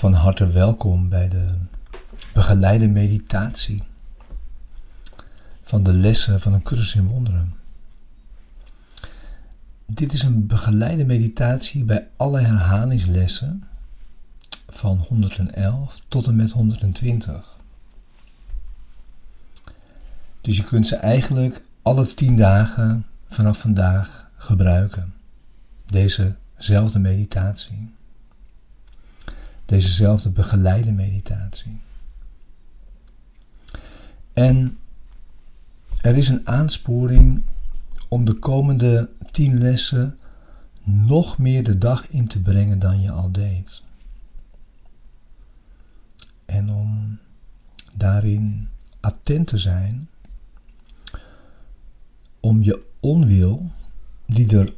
Van harte welkom bij de begeleide meditatie van de lessen van een cursus in wonderen. Dit is een begeleide meditatie bij alle herhalingslessen van 111 tot en met 120. Dus je kunt ze eigenlijk alle 10 dagen vanaf vandaag gebruiken. Dezezelfde meditatie. Dezezelfde begeleide meditatie. En er is een aansporing om de komende tien lessen nog meer de dag in te brengen dan je al deed. En om daarin attent te zijn, om je onwil, die er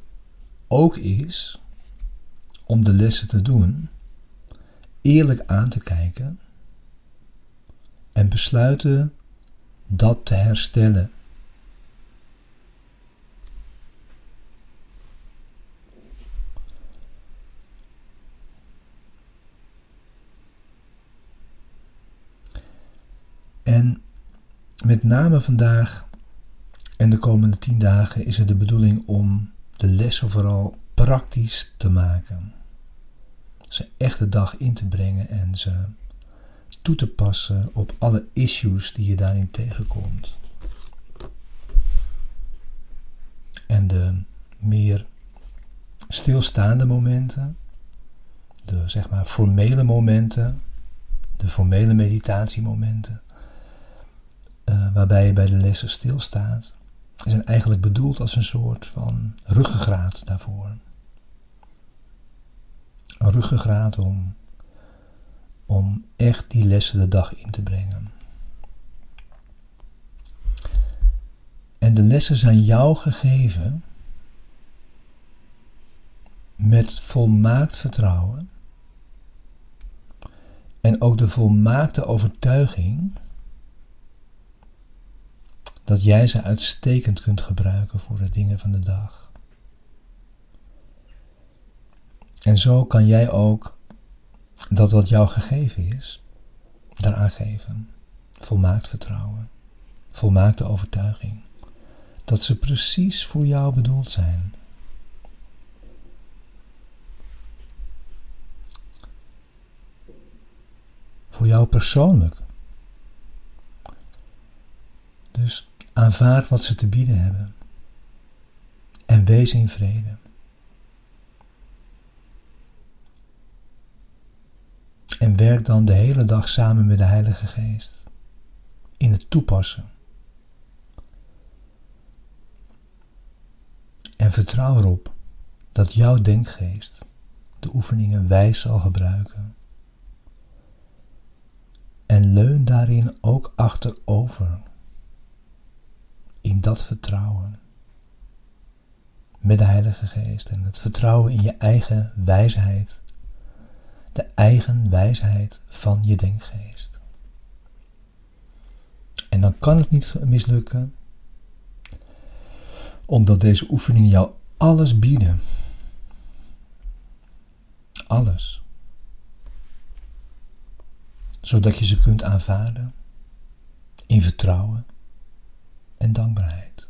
ook is, om de lessen te doen, eerlijk aan te kijken en besluiten dat te herstellen. En met name vandaag en de komende tien dagen is het de bedoeling om de lessen vooral praktisch te maken. Ze echt de dag in te brengen en ze toe te passen op alle issues die je daarin tegenkomt. En de meer stilstaande momenten, de zeg maar formele momenten, de formele meditatiemomenten, uh, waarbij je bij de lessen stilstaat, zijn eigenlijk bedoeld als een soort van ruggengraat daarvoor. Ruggengraat om om echt die lessen de dag in te brengen. En de lessen zijn jou gegeven met volmaakt vertrouwen en ook de volmaakte overtuiging dat jij ze uitstekend kunt gebruiken voor de dingen van de dag. En zo kan jij ook dat wat jou gegeven is, daaraan geven. Volmaakt vertrouwen, volmaakte overtuiging. Dat ze precies voor jou bedoeld zijn. Voor jou persoonlijk. Dus aanvaard wat ze te bieden hebben. En wees in vrede. En werk dan de hele dag samen met de Heilige Geest in het toepassen. En vertrouw erop dat jouw denkgeest de oefeningen wijs zal gebruiken. En leun daarin ook achterover. In dat vertrouwen. Met de Heilige Geest en het vertrouwen in je eigen wijsheid de eigen wijsheid van je denkgeest. En dan kan het niet mislukken, omdat deze oefeningen jou alles bieden. Alles. Zodat je ze kunt aanvaarden in vertrouwen en dankbaarheid.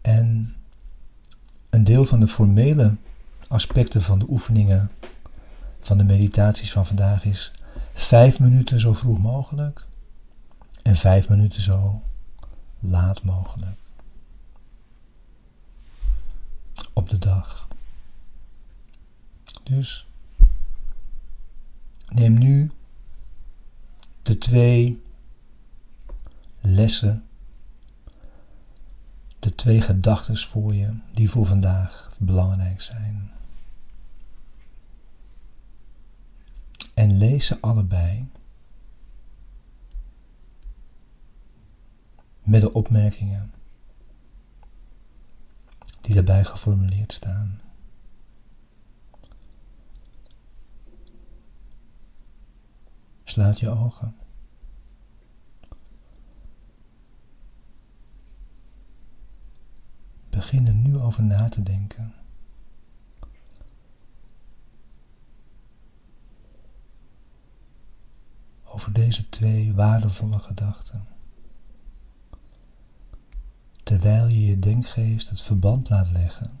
En een deel van de formele aspecten van de oefeningen van de meditaties van vandaag is vijf minuten zo vroeg mogelijk en vijf minuten zo laat mogelijk op de dag. Dus neem nu de twee lessen de twee gedachten voor je die voor vandaag belangrijk zijn. En lees ze allebei met de opmerkingen die daarbij geformuleerd staan. Sluit je ogen. Over na te denken. Over deze twee waardevolle gedachten. Terwijl je je denkgeest het verband laat leggen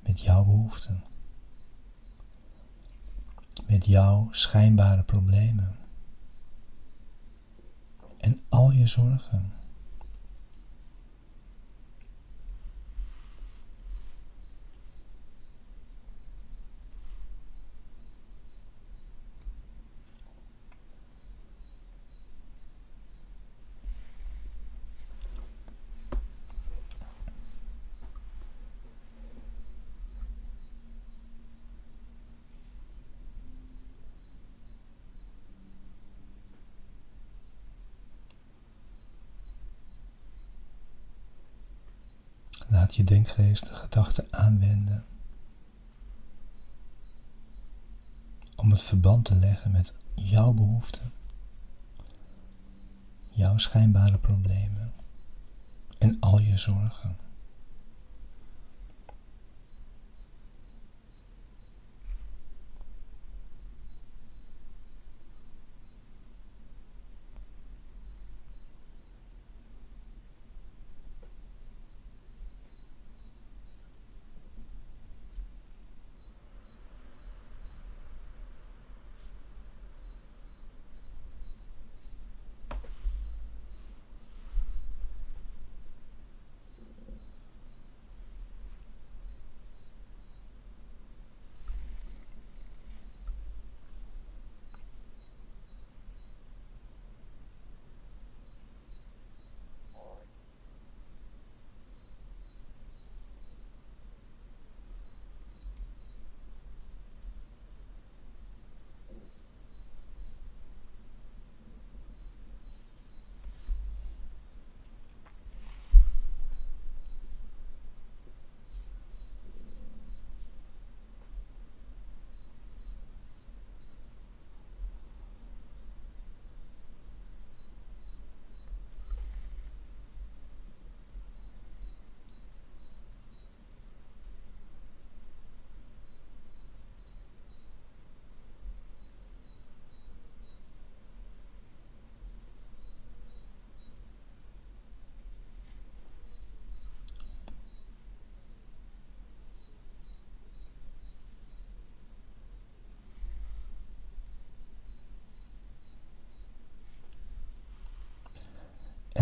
met jouw behoeften, met jouw schijnbare problemen en al je zorgen. Laat je denkgeest de gedachten aanwenden om het verband te leggen met jouw behoeften, jouw schijnbare problemen en al je zorgen.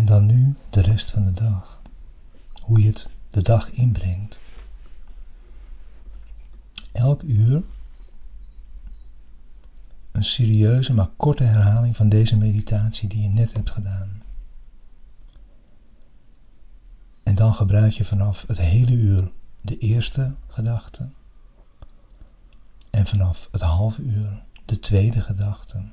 En dan nu de rest van de dag. Hoe je het de dag inbrengt. Elk uur een serieuze maar korte herhaling van deze meditatie die je net hebt gedaan. En dan gebruik je vanaf het hele uur de eerste gedachte. En vanaf het halve uur de tweede gedachte.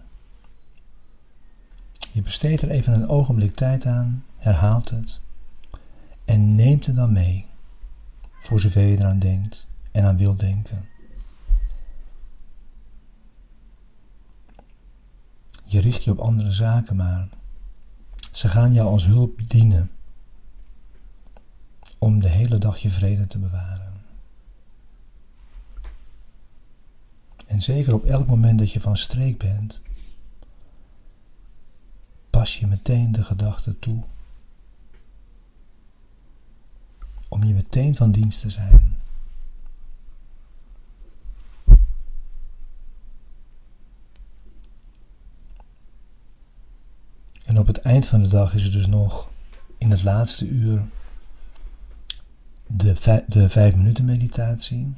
Je besteedt er even een ogenblik tijd aan, herhaalt het en neemt het dan mee, voor zover je eraan denkt en aan wilt denken. Je richt je op andere zaken maar. Ze gaan jou als hulp dienen om de hele dag je vrede te bewaren. En zeker op elk moment dat je van streek bent, pas je meteen de gedachte toe. Om je meteen van dienst te zijn. En op het eind van de dag is er dus nog in het laatste uur de, de vijf minuten meditatie.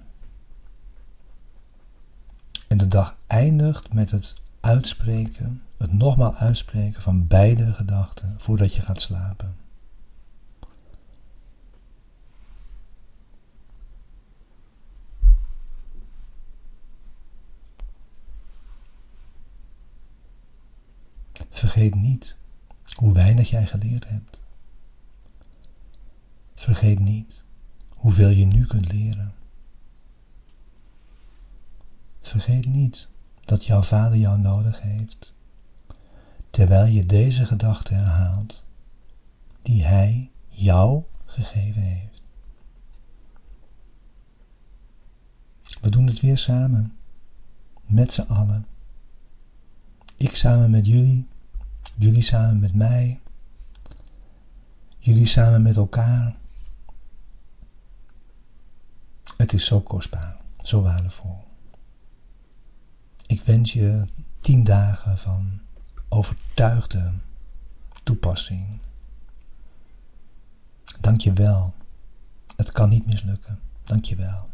En de dag eindigt met het uitspreken het nogmaals uitspreken van beide gedachten voordat je gaat slapen. Vergeet niet hoe weinig jij geleerd hebt. Vergeet niet hoeveel je nu kunt leren. Vergeet niet dat jouw vader jou nodig heeft terwijl je deze gedachte herhaalt die Hij jou gegeven heeft. We doen het weer samen. Met z'n allen. Ik samen met jullie. Jullie samen met mij. Jullie samen met elkaar. Het is zo kostbaar, zo waardevol. Ik wens je tien dagen van overtuigde toepassing. Dank je wel. Het kan niet mislukken. Dank je wel.